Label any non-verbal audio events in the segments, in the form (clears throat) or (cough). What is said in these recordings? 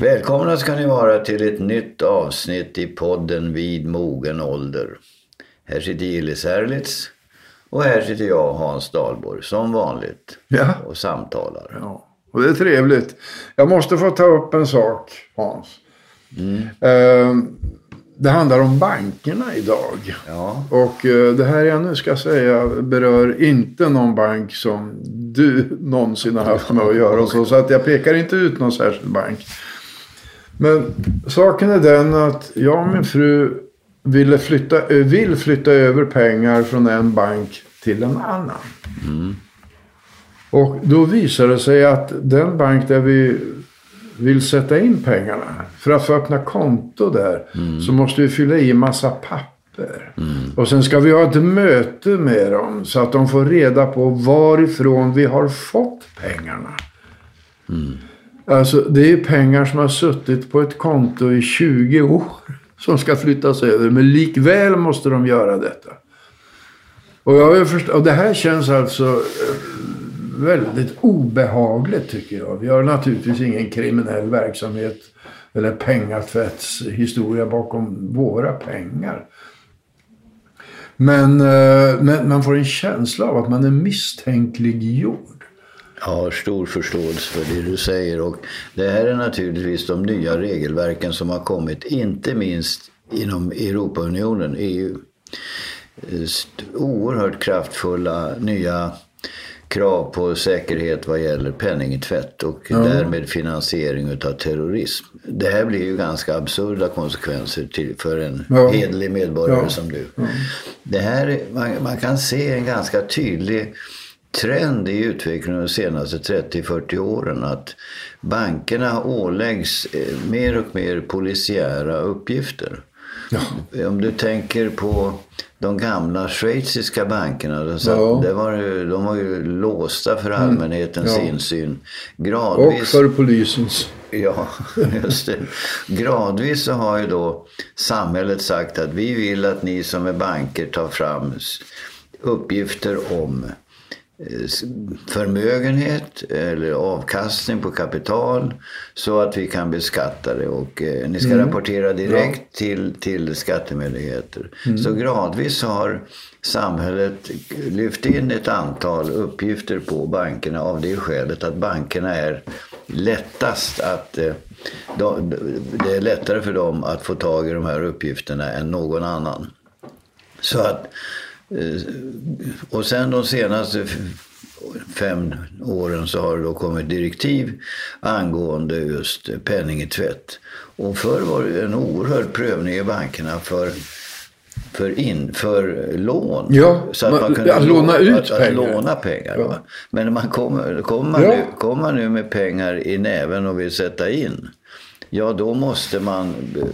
Välkomna ska ni vara till ett nytt avsnitt i podden Vid mogen ålder. Här sitter Gillis Herlitz och här sitter jag, Hans Dahlborg, som vanligt Ja. och samtalar. Ja, och det är trevligt. Jag måste få ta upp en sak, Hans. Eh, det handlar om bankerna idag. Ja, Och eh, det här jag nu ska säga berör inte någon bank som du (laughs) någonsin har haft med att göra. Och så, så att jag pekar inte ut någon särskild bank. Men saken är den att jag och min fru ville flytta, ö- vill flytta över pengar från en bank till en annan. Och då visar det sig att den bank där vi vill sätta in pengarna. För att få öppna konto där så måste vi fylla i massa papper. Och sen ska vi ha ett möte med dem så att de får reda på varifrån vi har fått pengarna. Alltså det är pengar som har suttit på ett konto i 20 år som ska flyttas över. Men likväl måste de göra detta. Och, jag först- och det här känns alltså eh, väldigt obehagligt tycker jag. Vi har naturligtvis ingen kriminell verksamhet eller pengatvättshistoria bakom våra pengar. Men, eh, men man får en känsla av att man är misstänkliggjord jag har stor förståelse för det du säger. Och det här är naturligtvis de nya regelverken som har kommit, inte minst inom Europaunionen, EU. Eh, Oerhört kraftfulla nya krav på säkerhet vad gäller penningtvätt och därmed finansiering utav terrorism. Det här blir ju ganska absurda konsekvenser till, för en Ja. hederlig medborgare Ja. som du. Det här, är- man, man kan se en ganska tydlig trend i utvecklingen de senaste 30-40 åren att bankerna åläggs eh, mer och mer polisiära uppgifter. Om du tänker på de gamla schweiziska bankerna. De, satt, Ja. det var, ju- de var ju låsta för allmänhetens Ja. insyn. Och Gradvis, för polisens. Ja, (laughs) just det. Gradvis så har ju då samhället sagt att vi vill att ni som är banker tar fram uppgifter om förmögenhet eller avkastning på kapital så att vi kan beskatta det och eh, ni ska rapportera direkt till, till skattemyndigheter. Så gradvis har samhället lyft in ett antal uppgifter på bankerna av det skälet att bankerna är lättast att eh, de, det är lättare för dem att få tag i de här uppgifterna än någon annan. Så att, eh, och sen de senaste fem åren så har det då kommit direktiv angående just penningtvätt. Och förr var det en oerhörd prövning i bankerna för för, in, för lån. Ja, man- att låna ut att, pengar. Att låna pengar. Ja. Men när man kommer, kommer, man Ja. nu, kommer man nu med pengar i näven och vill sätta in. Ja, då måste man eh,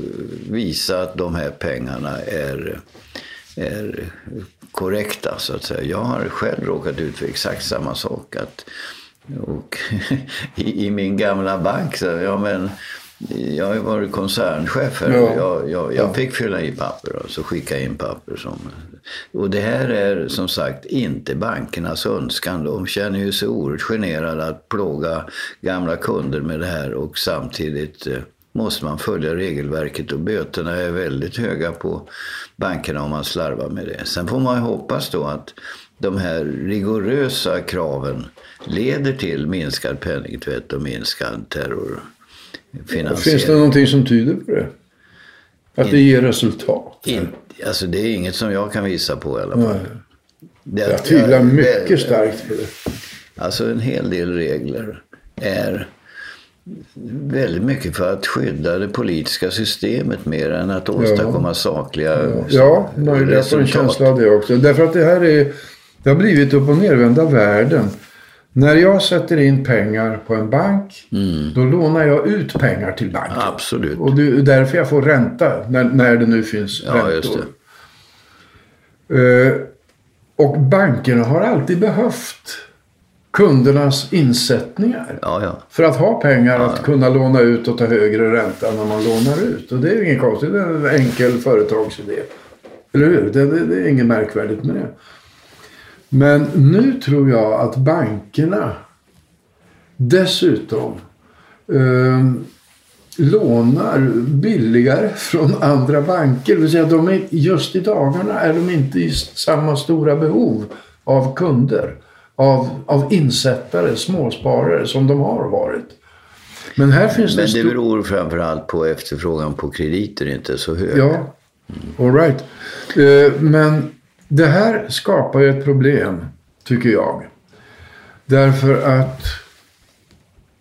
visa att de här pengarna är, är korrekta så att säga. Jag har själv råkat ut för exakt samma sak. Att, och (laughs) i, I min gamla bank så, ja men jag har ju varit koncernchef här. Ja. Jag, jag, jag fick fylla i papper och så skicka in papper. Som, och det här är som sagt inte bankernas önskan. De känner ju sig oerhört generade att plåga gamla kunder med det här och samtidigt eh, måste man följa regelverket och böterna är väldigt höga på bankerna om man slarvar med det. Sen får man ju hoppas då att de här rigorösa kraven leder till minskad penningtvätt och minskad terrorfinansiering. Finns det någonting som tyder på det? Att det ger resultat? In, alltså det är inget som jag kan visa på i alla fall. Det, Jag tvivlar mycket starkt på det. Alltså en hel del regler är väldigt mycket för att skydda det politiska systemet mer än att åstadkomma sakliga Ja, möjligt. Jag får en känsla av det också. Därför att det här är... Det har blivit upp och nervända världen. När jag sätter in pengar på en bank, då lånar jag ut pengar till banken. Absolut. Och det är därför jag får ränta, när, när det nu finns Ja, räntor. just Eh, och bankerna har alltid behövt kundernas insättningar. Ja, ja. För att ha pengar att kunna låna ut och ta högre ränta när man lånar ut. Och det är ju inget konstigt. Det är en enkel företagsidé. Eller hur? Det, det, det är inget märkvärdigt med det. Men nu tror jag att bankerna dessutom eh, lånar billigare från andra banker. Det vill säga de är, just i dagarna är de inte i samma stora behov av kunder. Av, av insättare, småsparare som de har varit. Men här finns Men det beror framförallt på efterfrågan på krediter inte så hög. Ja, all right. Eh, Men det här skapar ju ett problem, tycker jag. Därför att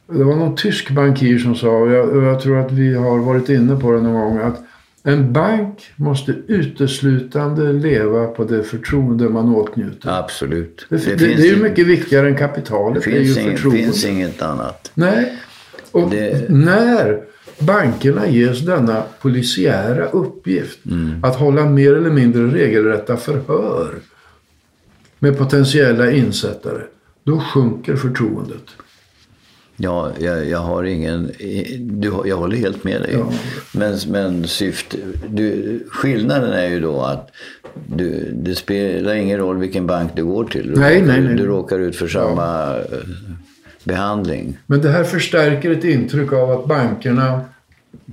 det var någon tysk bankir som sa, och jag, och jag tror att vi har varit inne på det någon gång, att en bank måste uteslutande leva på det förtroende man åtnjuter. Absolut. Det, det, det, finns är ju mycket viktigare än kapitalet. det Det finns, inget, finns inget annat. Nej. Och Det- när bankerna ges denna polisiära uppgift Mm. att hålla mer eller mindre regelrätta förhör med potentiella insättare, då sjunker förtroendet. Ja, jag, jag har ingen... Du, jag håller helt med dig. Ja. Men, men syfte, du, skillnaden är ju då att du, det spelar ingen roll vilken bank du går till. Du, Nej, nej, nej. du råkar ut för samma eh, behandling. Men det här förstärker ett intryck av att bankerna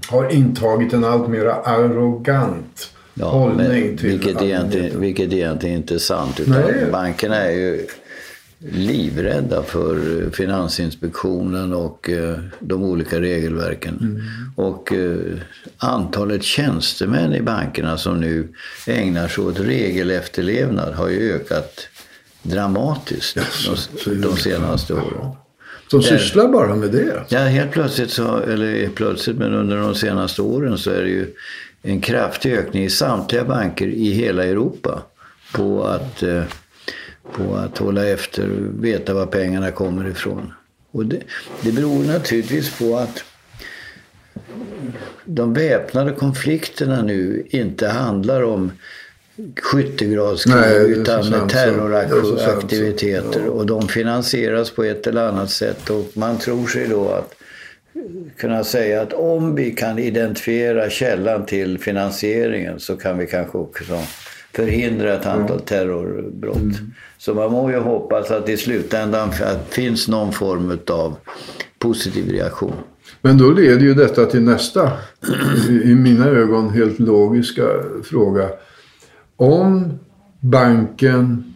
har intagit en allt mer arrogant Ja, hållning men, till vilket, egentligen, vilket egentligen inte är sant. Utan Nej. bankerna är ju livrädda för eh, Finansinspektionen och eh, de olika regelverken. Mm. Och eh, antalet tjänstemän i bankerna som nu ägnar sig åt regelefterlevnad har ju ökat dramatiskt så de, de senaste åren. Som sysslar bara med det. Ja, helt plötsligt, så, eller plötsligt, men under de senaste åren så är det ju en kraftig ökning i samtliga banker i hela Europa på att, på att hålla efter, veta var pengarna kommer ifrån. Och det, det beror naturligtvis på att de väpnade konflikterna nu inte handlar om skyttegravskrig utan terroraktiviteter. Ja. Och de finansieras på ett eller annat sätt. Och man tror sig då att kunna säga att om vi kan identifiera källan till finansieringen så kan vi kanske också förhindra ett antal terrorbrott. Mm. Så man må ju hoppas att i slutändan att finns någon form av positiv reaktion. Men då leder ju detta till nästa, i i mina ögon helt logiska fråga. Om banken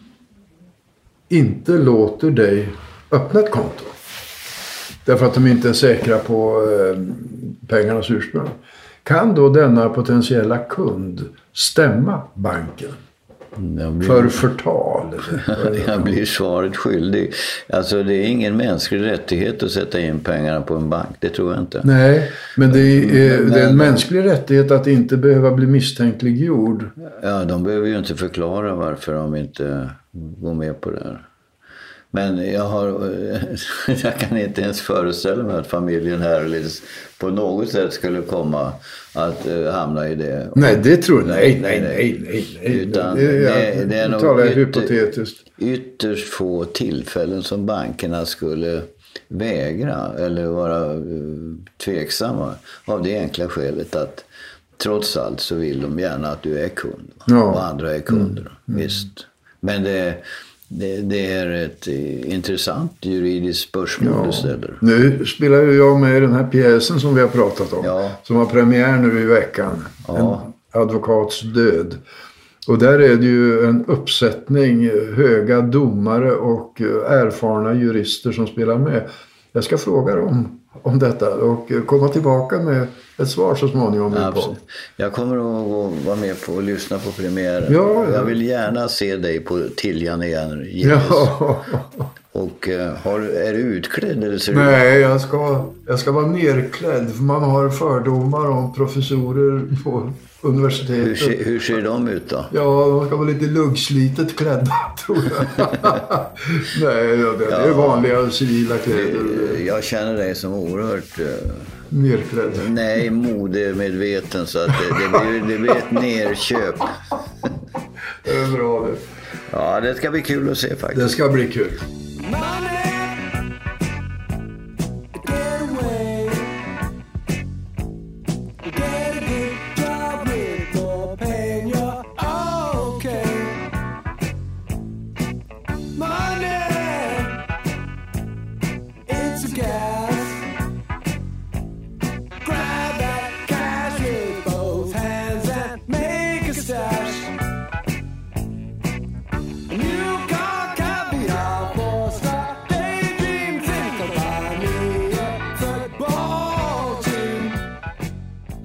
inte låter dig öppna ett konto. Därför att de inte är säkra på eh, pengarnas ursprung. Kan då denna potentiella kund stämma banken blir, för förtal? (laughs) jag blir svaret skyldig. Alltså det är ingen mänsklig rättighet att sätta in pengarna på en bank. Det tror jag inte. Nej, men det är, Men- det är en mänsklig rättighet att inte behöva bli misstänkliggjord. Ja, de behöver ju inte förklara varför de inte går med på det här. Men jag, har, (laughs) jag kan inte ens föreställa mig att familjen Herlitz på något sätt skulle komma att eh, hamna i det. Nej, det tror jag Nej, nej, nej, nej. nej. Utan det, det- det är nog talar ytter- hypotetiskt. Ytterst få tillfällen som bankerna skulle vägra eller vara eh, tveksamma. Av det enkla skälet att trots allt så vill de gärna att du är kund. Ja. Mm. Och andra är kunder. Visst. Men det, det, det är ett eh, intressant juridiskt spörsmål du ställer. Nu spelar ju jag med i den här pjäsen som vi har pratat om. Ja. Som har premiär nu i veckan. Ja. En advokats död. Och där är det ju en uppsättning höga domare och eh, erfarna jurister som spelar med. Jag ska fråga dem om detta och komma tillbaka med ett svar så småningom. Absolut. Jag kommer att vara med på och lyssna på premiären. Ja, ja. Jag vill gärna se dig på Tiljan igen. Jens. Ja. Och eh, har, är du utklädd eller ser Nej, jag ska, jag ska vara nerklädd. För man har fördomar om professorer på Hur universitetet. ser, hur ser de ut då? Ja, de ska vara lite luggslitet klädda, (laughs) tror jag. Nej, ja, det, det är vanliga civila kläder. Eh, Jag känner dig som oerhört, eh, Nerklädd. nej, modemedveten så att det, det, blir, det blir ett nerköp. Det är bra det. Ja, det ska bli kul att se faktiskt. Det ska bli kul.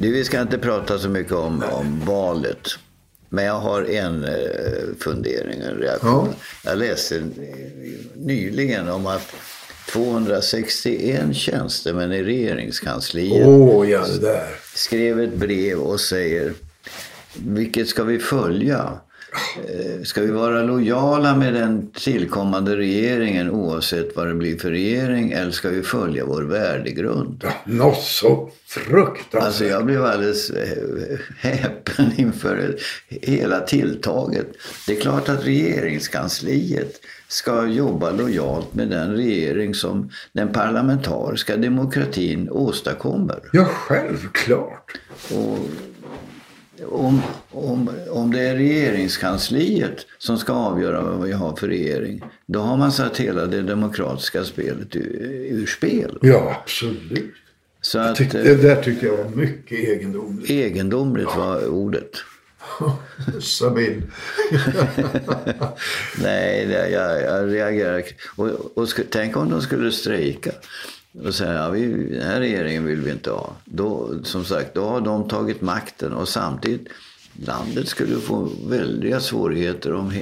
Du, vi ska inte prata så mycket om, om valet. Men jag har en eh, fundering, en reaktion. Jag läste eh, nyligen om att 261 tjänstemän i regeringskansliet Åh, ja skrev ett brev och säger vilket ska vi följa? Eh, Ska vi vara lojala med den tillkommande regeringen oavsett vad det blir för regering eller ska vi följa vår värdegrund? Ja, något så fruktansvärt. Alltså jag blev alldeles eh, häpen inför hela tilltaget. Det är klart att regeringskansliet ska jobba lojalt med den regering som den parlamentariska demokratin åstadkommer. Ja, självklart. Och om, om, om det är regeringskansliet som ska avgöra vad vi har för regering, då har man satt hela det demokratiska spelet ur, ur spel. Ja, absolut. Så att, Tyck, eh, det där tyckte jag var mycket egendomligt. egendomligt var ordet. (laughs) Sabine. (laughs) Nej, jag, jag reagerar. Och, och tänk om de skulle strejka och säga ja, vi, den här regeringen vill vi inte ha. Då, som sagt, då har de tagit makten och samtidigt landet skulle få väldiga svårigheter om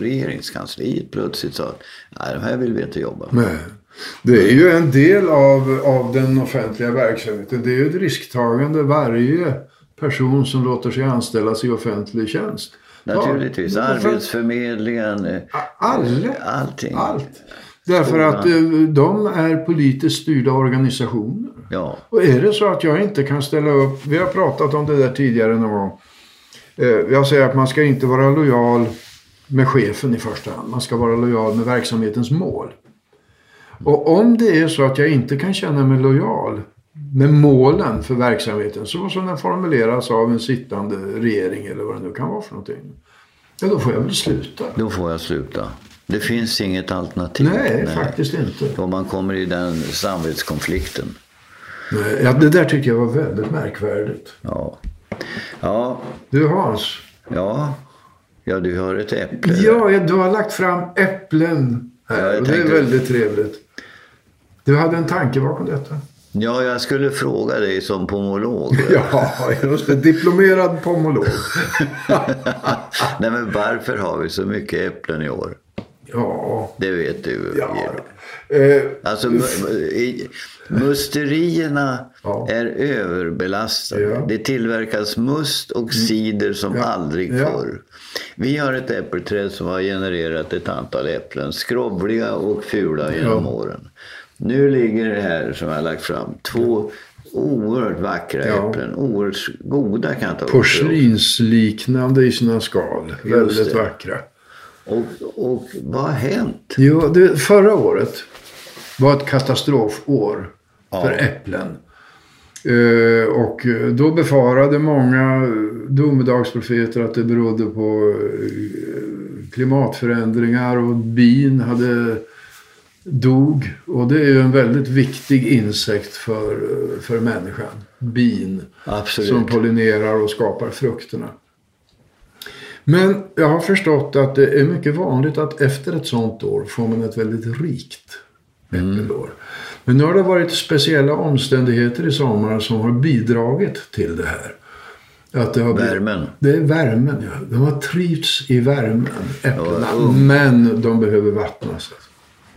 regeringskansliet plötsligt sa att nej, de här vill vi inte jobba med. Nej. Det är ju en del av, av den offentliga verksamheten. Det är ju ett risktagande varje person som låter sig anställas i offentlig tjänst. Naturligtvis. Ja, för- Arbetsförmedlingen, eh, Alla. allting. Allt. Därför att eh, de är politiskt styrda organisationer. Ja, Och är det så att jag inte kan ställa upp, vi har pratat om det där tidigare någon gång. Eh, Jag säger att man ska inte vara lojal med chefen i första hand. Man ska vara lojal med verksamhetens mål. Och om det är så att jag inte kan känna mig lojal med målen för verksamheten så som den formuleras av en sittande regering eller vad det nu kan vara för någonting. Ja, då får jag väl sluta. då får jag sluta. Det finns inget alternativ. Nej, faktiskt inte. Om man kommer i den samvetskonflikten. Nej, Ja, det där tycker jag var väldigt märkvärdigt. Ja. Ja, Du Hans, ja. Ja, du har ett äpple. Ja, ja, du har lagt fram äpplen Ja, här. jag och det är väldigt trevligt. Du hade en tanke bakom detta? Ja, jag skulle fråga dig som pomolog. (laughs) Ja, just det. Diplomerad pomolog. (laughs) Nej, men varför har vi så mycket äpplen i år? Ja, Det vet du, ja. Eh, Alltså, musterierna Ja. är överbelastade. Ja. Det tillverkas must och cider som Ja. aldrig Ja. förr. Vi har ett äppelträd som har genererat ett antal äpplen. Skrovliga och fula genom åren. Nu ligger det här som jag har lagt fram två oerhört vackra Ja. äpplen. Oerhört goda kan jag ta porslinsliknande i sina skal. Väldigt det. vackra. Och, och vad har hänt? Jo, det, förra året var ett katastrofår Ja. för äpplen. Eh, och eh, då befarade många domedagsprofeter att det berodde på eh, klimatförändringar och bin hade dog. Och det är ju en väldigt viktig insekt för, för människan. Bin. Absolut. Som pollinerar och skapar frukterna. Men jag har förstått att det är mycket vanligt att efter ett sånt år får man ett väldigt rikt äppelår. Men nu har det varit speciella omständigheter i sommar som har bidragit till det här. Att det har blivit- Värmen. Det är värmen, ja. De har trivts i värmen, äpplena. Ja, Men de behöver vattnas.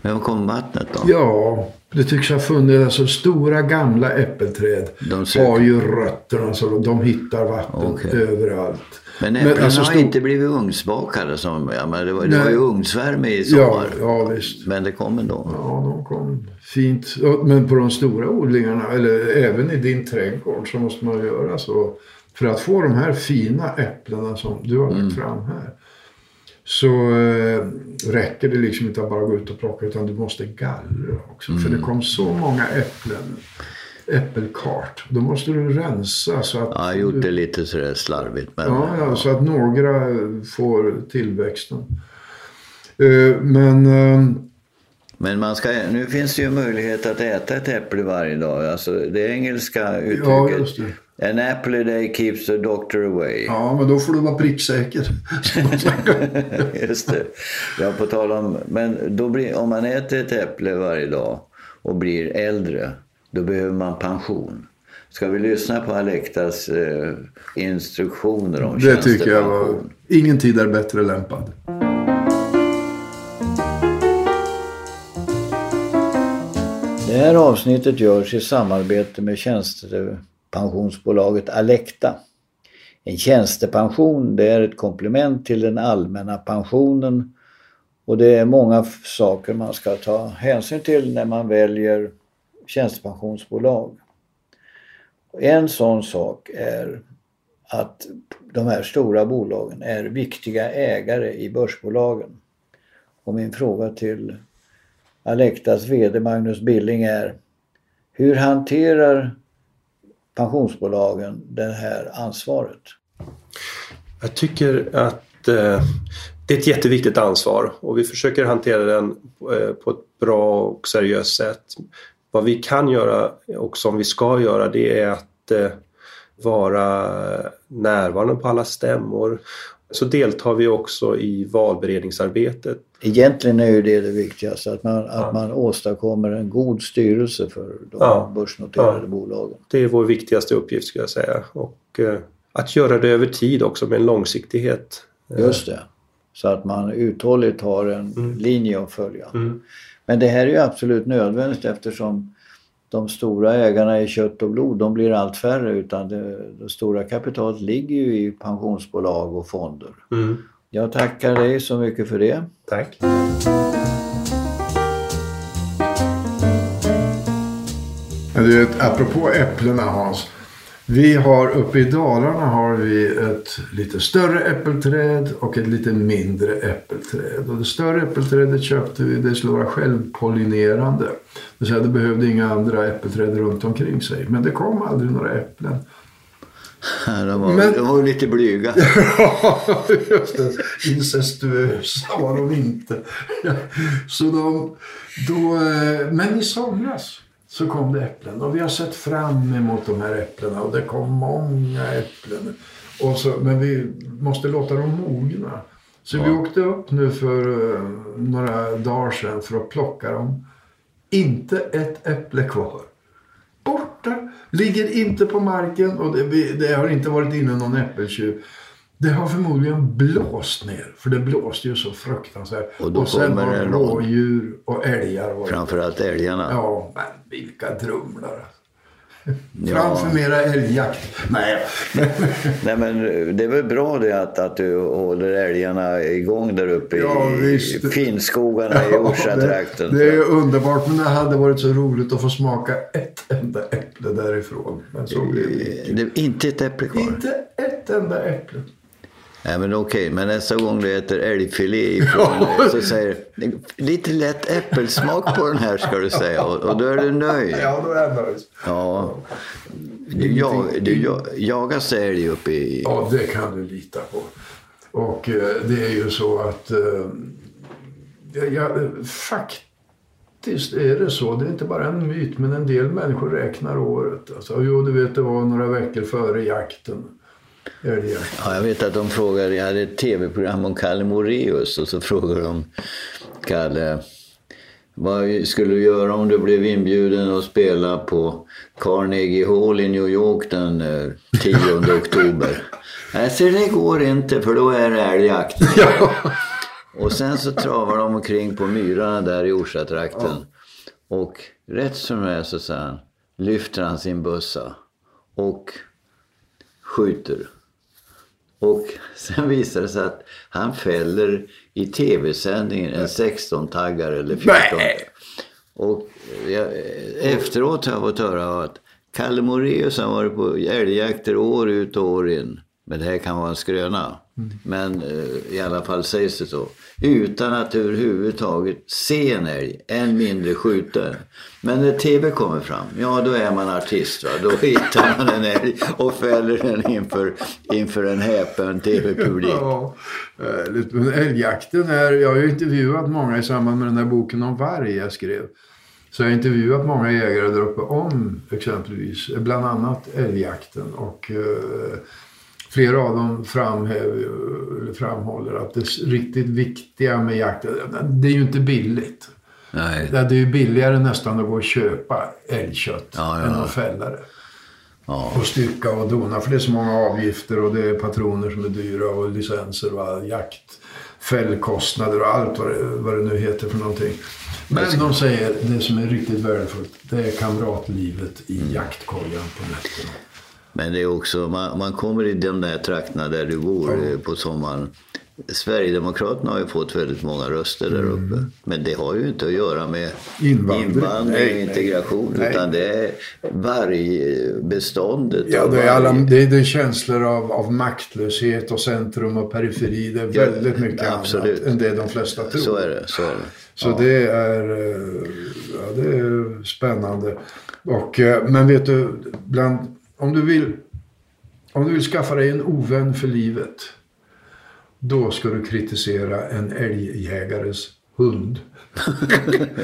Vem kom vattnet då? Ja, det tycks ha funnits alltså, stora gamla äppelträd. De har ju rötterna så de hittar vatten Okej. överallt. Men äpplena alltså, har stor- inte blivit ugnsbakade. Som, ja, men det, var, det var ju ugnsvärme i Ja, sommar. ja visst. Men det kom ändå. Ja, de kom fint. Ja, Men på de stora odlingarna, eller även i din trädgård, så måste man göra så. För att få de här fina äpplena som du har lagt Mm. fram här. Så eh, räcker det liksom inte att bara gå ut och plocka utan du måste gallra också. För Mm. det kom så många äpplen. Äppelkart. Då måste du rensa så att... Jag har gjort det lite sådär slarvigt. Men, Ja, ja, så att några får tillväxten. Eh, Men... eh, men man ska, nu finns det ju möjlighet att äta ett äpple varje dag. Alltså, det engelska Ja, uttrycket. just det. An apple a day keeps the doctor away. Ja, men då får du vara pricksäker. (laughs) Just det. Ja, på tal om, men då blir, om man äter ett äpple varje dag och blir äldre, då behöver man pension. Ska vi lyssna på Alektas eh, instruktioner om Det tycker jag var... tjänstepension? Ingen tid är bättre lämpad. Det här avsnittet görs i samarbete med tjänstepensionsbolaget Alekta. En tjänstepension det är ett komplement till den allmänna pensionen och det är många saker man ska ta hänsyn till när man väljer tjänstepensionsbolag. En sån sak är att de här stora bolagen är viktiga ägare i börsbolagen. Och min fråga till Alektas VD Magnus Billing är hur hanterar pensionsbolagen det här ansvaret? Jag tycker att eh, det är ett jätteviktigt ansvar och vi försöker hantera den eh, på ett bra och seriöst sätt. Vad vi kan göra och som vi ska göra det är att eh, vara närvarande på alla stämmor. Så deltar vi också i valberedningsarbetet. Egentligen är ju det det viktigaste, att man, att man åstadkommer en god styrelse för de Ja. börsnoterade Ja. bolagen. Det är vår viktigaste uppgift skulle jag säga. Och eh, att göra det över tid också med en långsiktighet. Just det. Så att man uthålligt har en Mm. linje att följa. Mm. Men det här är ju absolut nödvändigt eftersom de stora ägarna i kött och blod, de blir allt färre utan det, det stora kapitalet ligger ju i pensionsbolag och fonder. Mm. Jag tackar dig så mycket för det. Tack. Du vet, apropå äpplena Hans. Vi har uppe i Dalarna har vi ett lite större äppelträd och ett lite mindre äppelträd. Och det större äppelträdet köpte vi, det skulle vara självpollinerande. Det säga det behövde inga andra äppelträd runt omkring sig. Men det kom aldrig några äpplen. (laughs) De var, Men- de var lite blyga. (laughs) Ja, just det. Incestuösa var de inte. (laughs) Så de, då, eh, men i somras så kom det äpplen och vi har sett fram emot de här äpplena och det kom många äpplen. Och så, men vi måste låta dem mogna. Så vi Ja. åkte upp nu för eh, några dagar sedan för att plocka dem. Inte ett äpple kvar. Borta. Ligger inte på marken och det, vi- det har inte varit inne någon äppeltjuv. Det har förmodligen blåst ner. För det blåste ju så fruktansvärt. Och då sen kommer har det rådjur och älgar Framförallt älgarna. Ja, men vilka drumlar. Ja. Framför mera älgjakt. Nej. (laughs) Nej, men det är väl bra det att, att du håller älgarna igång där uppe Ja, i visst. finnskogarna i (laughs) Orsa-trakten. det, det är underbart, men det hade varit så roligt att få smaka ett enda äpple därifrån. Men så blev det inte. Det inte ett äpple kvar. Inte ett enda äpple. Nej men okej, men nästa gång du äter älgfilé ifrån Ja. så säger du lite lätt äppelsmak på den här ska du säga och, och då är du nöjd. Ja, då är jag nöjd. Ja. Du, jag, du jag, jagas älg uppe i... Ja, det kan du lita på. Och eh, det är ju så att... Eh, ja, ja, faktiskt är det så. Det är inte bara en myt, men en del människor räknar året. Alltså, jo, du vet, det var några veckor före jakten. Ja, jag vet att de frågar, jag hade ett tv-program om Kalle Moreus och så frågade de Kalle, vad skulle du göra om du blev inbjuden att spela på Carnegie Hall i New York den eh, 10 (laughs) oktober? Nej, så det går inte för då är det älgjakt. (laughs) Och sen så travar de omkring på myrarna där i Orsa-trakten. Och rätt som det är så säger han, lyfter han sin bössa och skjuter. Och sen visar det sig att han fäller i tv-sändningen en 16-taggare eller 14 Och jag, efteråt har jag fått höra att Kalle Moraeus har varit på älgjakter år ut och år in. Men det här kan vara en skröna. Men eh, i alla fall sägs det så. Utan att överhuvudtaget se en älg, än mindre skjuta den. Men när tv kommer fram, ja då är man artist. Va? Då (laughs) hittar man en älg och fäller den inför, inför en häpen tv-publik. Ja. Eh, men älgjakten är... Jag har ju intervjuat många i samband med den där boken om varg jag skrev. Så jag har intervjuat många jägare där uppe om exempelvis bland annat älgjakten. Och eh, flera av dem eller framhåller att det riktigt viktiga med jakten, det är ju inte billigt. Nej. Det är ju billigare nästan att gå och köpa älgkött Ja, ja. än att fälla det. Ja. och stycka och dona. För det är så många avgifter och det är patroner som är dyra och licenser och jakt, fällkostnader och allt vad det, vad det nu heter för någonting. Men de säger det som är riktigt värdefullt, det är kamratlivet i jaktkojan på nätterna. Men det är också, man, man kommer i de där trakterna där du bor eh, på sommaren. Sverigedemokraterna har ju fått väldigt många röster där uppe. Men det har ju inte att göra med Mm. Invandring. och integration. Nej. Utan det är vargbeståndet. Ja, det är, alla, det är, det känslor av, av maktlöshet och centrum och periferi. Det är Ja, väldigt mycket absolut. annat än det de flesta tror. Så är det. Så är det. Så Ja. det är, eh, ja, det är spännande. Och, eh, men vet du, bland, om, du vill, om du vill skaffa dig en ovän för livet. Då ska du kritisera en älgjägares hund. (laughs)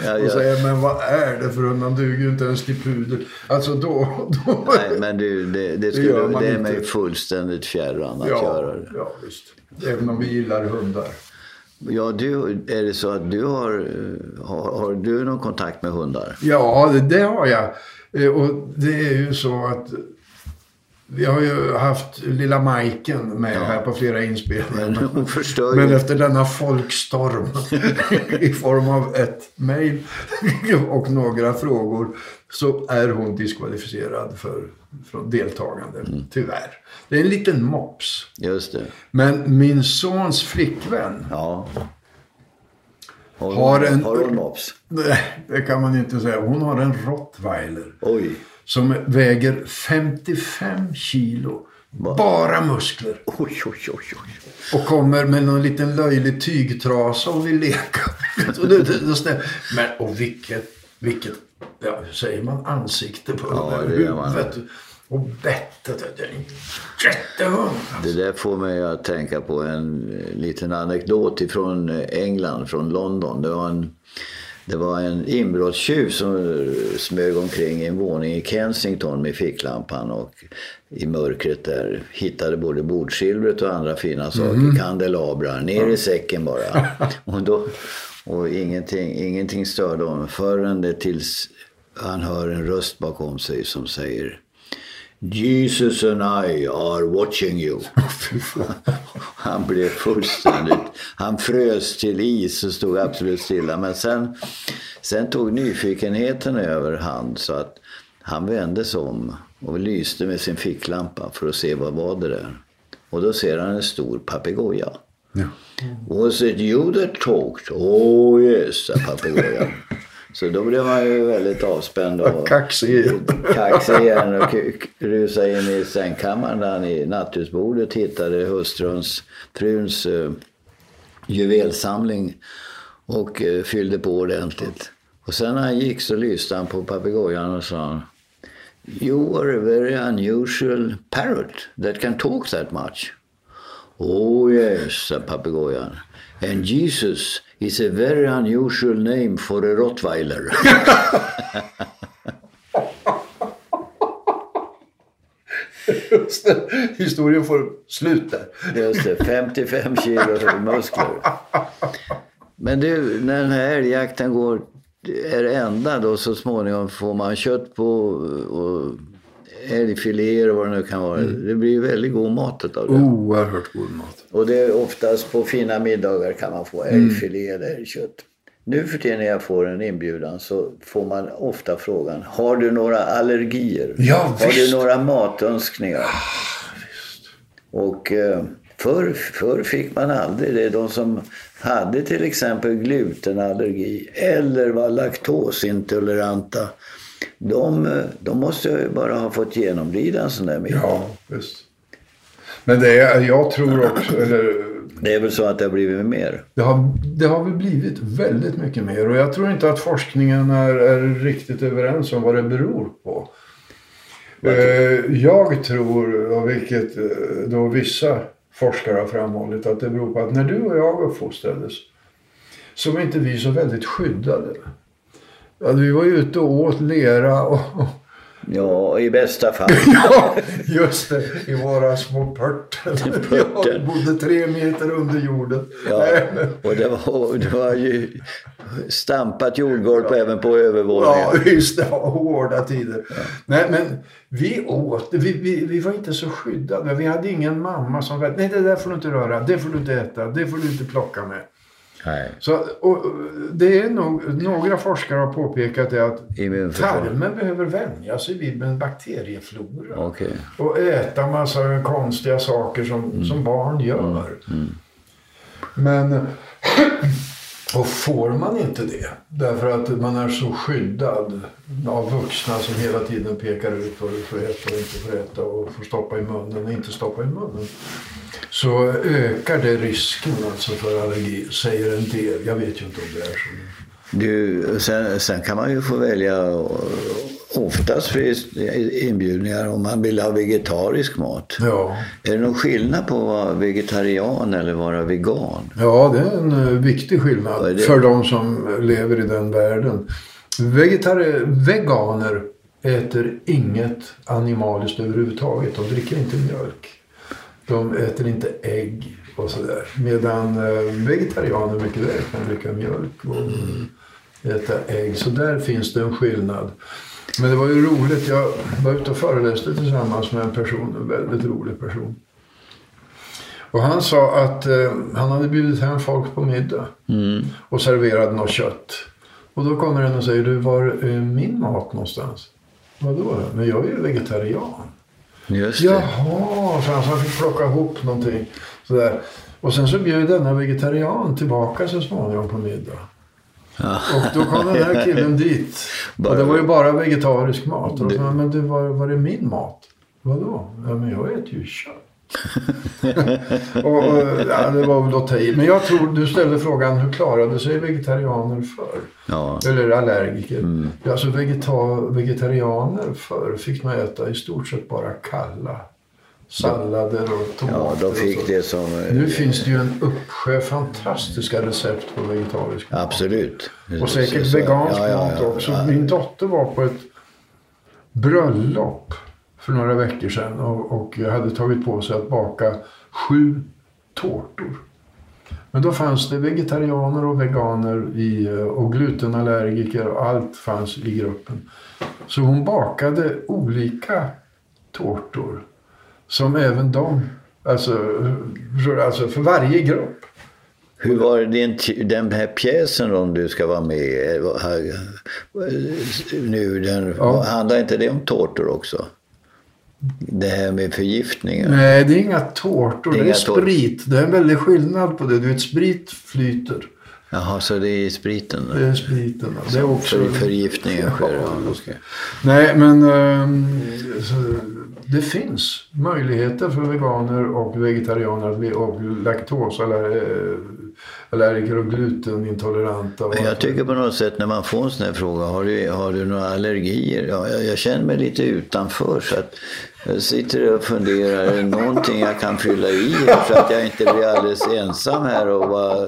Ja, Och ja. säga, men vad är det för hund? Han duger ju inte ens till pudel. Alltså då... då Nej, men du, det, det, skulle, det, man är inte. mig fullständigt fjärran att ja, göra det. ja, visst. Även om vi gillar hundar. Ja, du, är det så att du har, har, har du någon kontakt med hundar? Ja, det, det har jag. Eh, Och det är ju så att vi har ju haft lilla Majken med här på flera inspelningar. Men Men efter denna folkstorm (laughs) i form av ett mejl och några frågor så är hon diskvalificerad för, från deltagande. Mm. Tyvärr. Det är en liten mops. Just det. Men min sons flickvän Ja. Har, Har en- har hon mops? Nej, det kan man inte säga. Hon har en rottweiler. Oj. Som väger 55 kilo. Bara muskler. Oj, oj, oj, oj. Och kommer med någon liten löjlig tygtrasa och vill leka. (laughs) Men och vilket, vilket, ja hur säger man, ansikte på Ja, det där det huvudet. Och bettet, det är en jättehund. Det där får mig att tänka på en liten anekdot ifrån England, från London. Det var en, det var en inbrottstjuv som eh, smög omkring i en våning i Kensington med ficklampan och i mörkret där hittade både bordsilvret och andra fina saker, kandelabrar, ner i säcken bara. (laughs) och då, och ingenting, ingenting störde honom förrän det tills han hör en röst bakom sig som säger Jesus and I are watching you. (laughs) han blev fullständigt... Han frös till is och stod absolut stilla. Men sen, sen tog nyfikenheten över hand så att han vände sig om och lyste med sin ficklampa för att se vad var det där. Och då ser han en stor papegoja. Ja. Was it you that talked? Oh yes, sa papegojan. Så då blev man ju väldigt avspänd och (laughs) Kaxig igen. och rusade in i sängkammaren där han i nattduksbordet hittade hustruns, fruns uh, juvelsamling och eh, fyllde på ordentligt. Och sen när han gick så lyste han på papegojan och sa You are a very unusual parrot that can talk that much. Oh yes, sa papegojan. And Jesus is a very unusual name for a rottweiler. Just (laughs) det. Historien får slut där. Just det, 55 kilo muskler. Men du, när den här älgjakten går, är enda då så småningom får man kött på och älgfiléer och vad det nu kan vara. Det blir väldigt god mat utav det. Oerhört god mat. Och det är oftast på fina middagar kan man få älgfilé eller älgkött. Nu för tiden när jag får en inbjudan så får man ofta frågan, har du några allergier? Ja, har visst. du några matönskningar? Och eh, förr, förr fick man aldrig det. De som hade till exempel glutenallergi eller var laktosintoleranta. De, de måste ju bara ha fått genomlida en sån där middag. Ja, visst. Men det är, jag tror också, eller Det är väl så att det har blivit mer. det har, det har väl blivit väldigt mycket mer. Och jag tror inte att forskningen är, är riktigt överens om vad det beror på. Eh, jag tror, och vilket eh, då vissa forskare har framhållit, att det beror på att när du och jag uppfostrades så var inte vi så väldigt skyddade. Ja, vi var ju ute och åt lera och, Ja, i bästa fall. (laughs) ja, Just det, i våra små pörten. Jag bodde tre meter under jorden. Ja, och det var, det var ju stampat jordgolv även på övervåningen. Ja, just det. Ja, hårda tider. Nej, men vi åt. Vi, vi, vi var inte så skyddade. Vi hade ingen mamma som var nej det där får du inte röra, det får du inte äta, det får du inte plocka med. Nej. Så, och, det är nog, några forskare har påpekat det att tarmen behöver vänja sig vid en bakterieflora. Okej. Och äta massa konstiga saker som, som barn gör. Men (clears throat) och får man inte det därför att man är så skyddad av vuxna som hela tiden pekar ut vad du får äta och inte får äta och får stoppa i munnen och inte stoppa i munnen. Så ökar det risken alltså för allergi, säger en del. Jag vet ju inte om det är så. Du, sen, sen kan man ju få välja oftast finns inbjudningar om man vill ha vegetarisk mat. Ja. Är det någon skillnad på att vara vegetarian eller vara vegan? Ja, det är en eh, viktig skillnad för de som lever i den världen. Vegetari- veganer äter inget animaliskt överhuvudtaget. De dricker inte mjölk. De äter inte ägg och sådär. Medan eh, vegetarianer mycket väl kan dricka mjölk och äta ägg. Så där finns det en skillnad. Men det var ju roligt. Jag var ute och föreläste tillsammans med en person, en väldigt rolig person. Och han sa att eh, han hade bjudit hem folk på middag och serverat något kött. Och då kommer en och säger, du var är min mat någonstans? Vadå? Men jag är ju vegetarian. Just det. Jaha, så han fick plocka ihop någonting. Sådär. Och sen så bjöd denna vegetarian tillbaka så småningom på middag. Och då kom den här killen dit. Och det var ju bara vegetarisk mat. Och då sa men du, var, var är min mat? Vadå? Ja, men jag äter ju kött. (laughs) och, ja, det var väl att ta i. Men jag tror, du ställde frågan, hur klarade sig vegetarianer förr? Ja. Eller allergiker. Ja, alltså vegeta vegetarianer förr fick man äta i stort sett bara kalla sallader och tomater. ja, de fick det som... eh, Nu finns det ju en uppsjö fantastiska recept på vegetarisk mat. Absolut. Och säkert Så- vegansk ja, ja, mat också. Min dotter var på ett bröllop för några veckor sedan och, och hade tagit på sig att baka sju tårtor. Men då fanns det vegetarianer och veganer i, eh, och glutenallergiker och allt fanns i gruppen. Så hon bakade olika tårtor som även de, alltså, alltså för varje grupp. Hur var det din, den här pjäsen om du ska vara med eh, eh, nu? Den, Ja. Handlar inte det om tårtor också? Det här med förgiftningar? Nej, det är inga tårtor. Det Det är är, inga tårtor. sprit. Det är en väldig skillnad på det. Du vet, sprit flyter. Jaha, så det är spriten? Det är spriten. Det är också... För, förgiftningen sker? Ja, okej. Nej, men ehm, så, det finns möjligheter för veganer och vegetarianer att bli och laktosallergiker eh, och glutenintoleranta. Och Men jag tycker på något sätt när man får en sån här fråga, har du, har du några allergier? Ja, jag, jag känner mig lite utanför så att jag sitter och funderar, är det någonting jag kan fylla i här så att jag inte blir alldeles ensam här och vara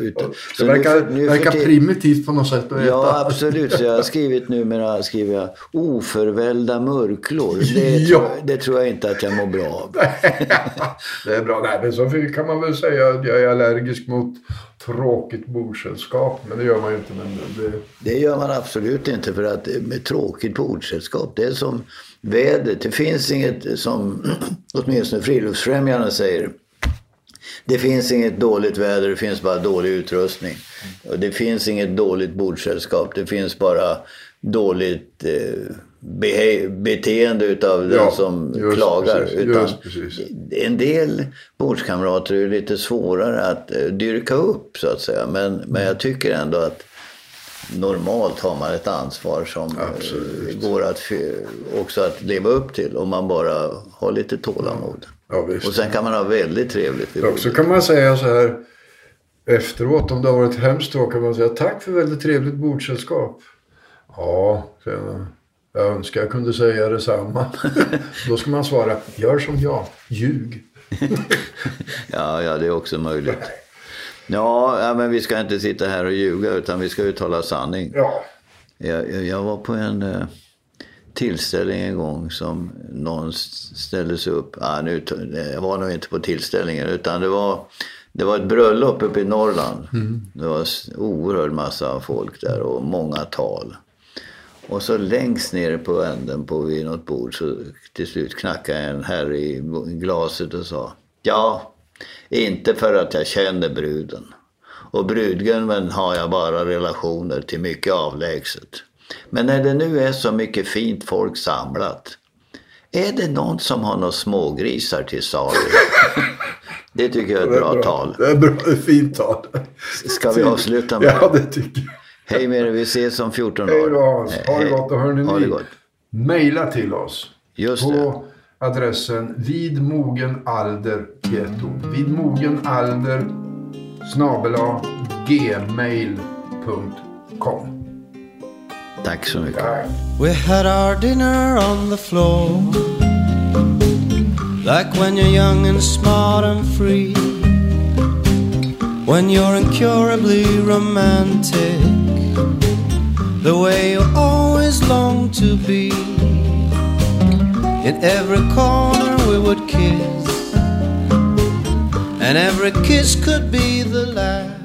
utan. det verkar, för- för verkar primitivt på något sätt att Ja, äta. absolut. Så jag har skrivit numera skriver jag oförvällda murklor. Det, (laughs) Ja. tror, det tror jag inte att jag mår bra av. (laughs) det är bra. Nej, men så kan man väl säga att jag är allergisk mot tråkigt bordsällskap. Men det gör man ju inte. Men det, Det gör man absolut inte för att med tråkigt bordsällskap, det är som vädret. Det finns inget som (clears throat) åtminstone Friluftsfrämjarna säger. Det finns inget dåligt väder, det finns bara dålig utrustning. Och det finns inget dåligt bordsällskap, det finns bara dåligt eh, beteende utav den Ja, som just klagar. precis, Utan just. En del bordskamrater är lite svårare att eh, dyrka upp så att säga. Men, men jag tycker ändå att normalt har man ett ansvar som eh, Absolut. går att också att leva upp till om man bara har lite tålamod. ja. Och sen kan man ha väldigt trevligt vid Också bordet. kan man säga så här efteråt, om det har varit hemskt då, kan man säga tack för väldigt trevligt bordsällskap. Ja. Jag önskar jag kunde säga detsamma. (laughs) då ska man svara, gör som jag, ljug. (laughs) Ja, ja, det är också möjligt. (laughs) Ja, men vi ska inte sitta här och ljuga utan vi ska uttala sanning. Ja, Jag, jag, jag var på en eh, tillställning en gång som någon ställde sig upp. Ah, nu, t- det var nog inte på tillställningen utan det var, det var ett bröllop uppe i Norrland. Det var oerhörd massa folk där och många tal. Och så längst nere på änden på vid något bord så till slut knackade en herre i glaset och sa Ja, inte för att jag känner bruden. Och brudgummen har jag bara relationer till mycket avlägset. Men när det nu är så mycket fint folk samlat. Är det någon som har några smågrisar till salu? (laughs) Det tycker jag är ett bra tal. Det är bra, det är fint tal. Ska vi avsluta med Ja, det? det tycker jag. Hej med er, vi ses om 14 Hej dagar. då Hans. Ha det Hej. gott och hörni det ni. Mejla till oss. Just det. Adressen vidmogenalder i ett ord. Vidmogenalder snabela gmail.com. Tack så mycket. Tack. We had our dinner on the floor. Like when you're young and smart and free. When you're incurably romantic. The way you always long to be. In every corner we would kiss. And every kiss could be the last.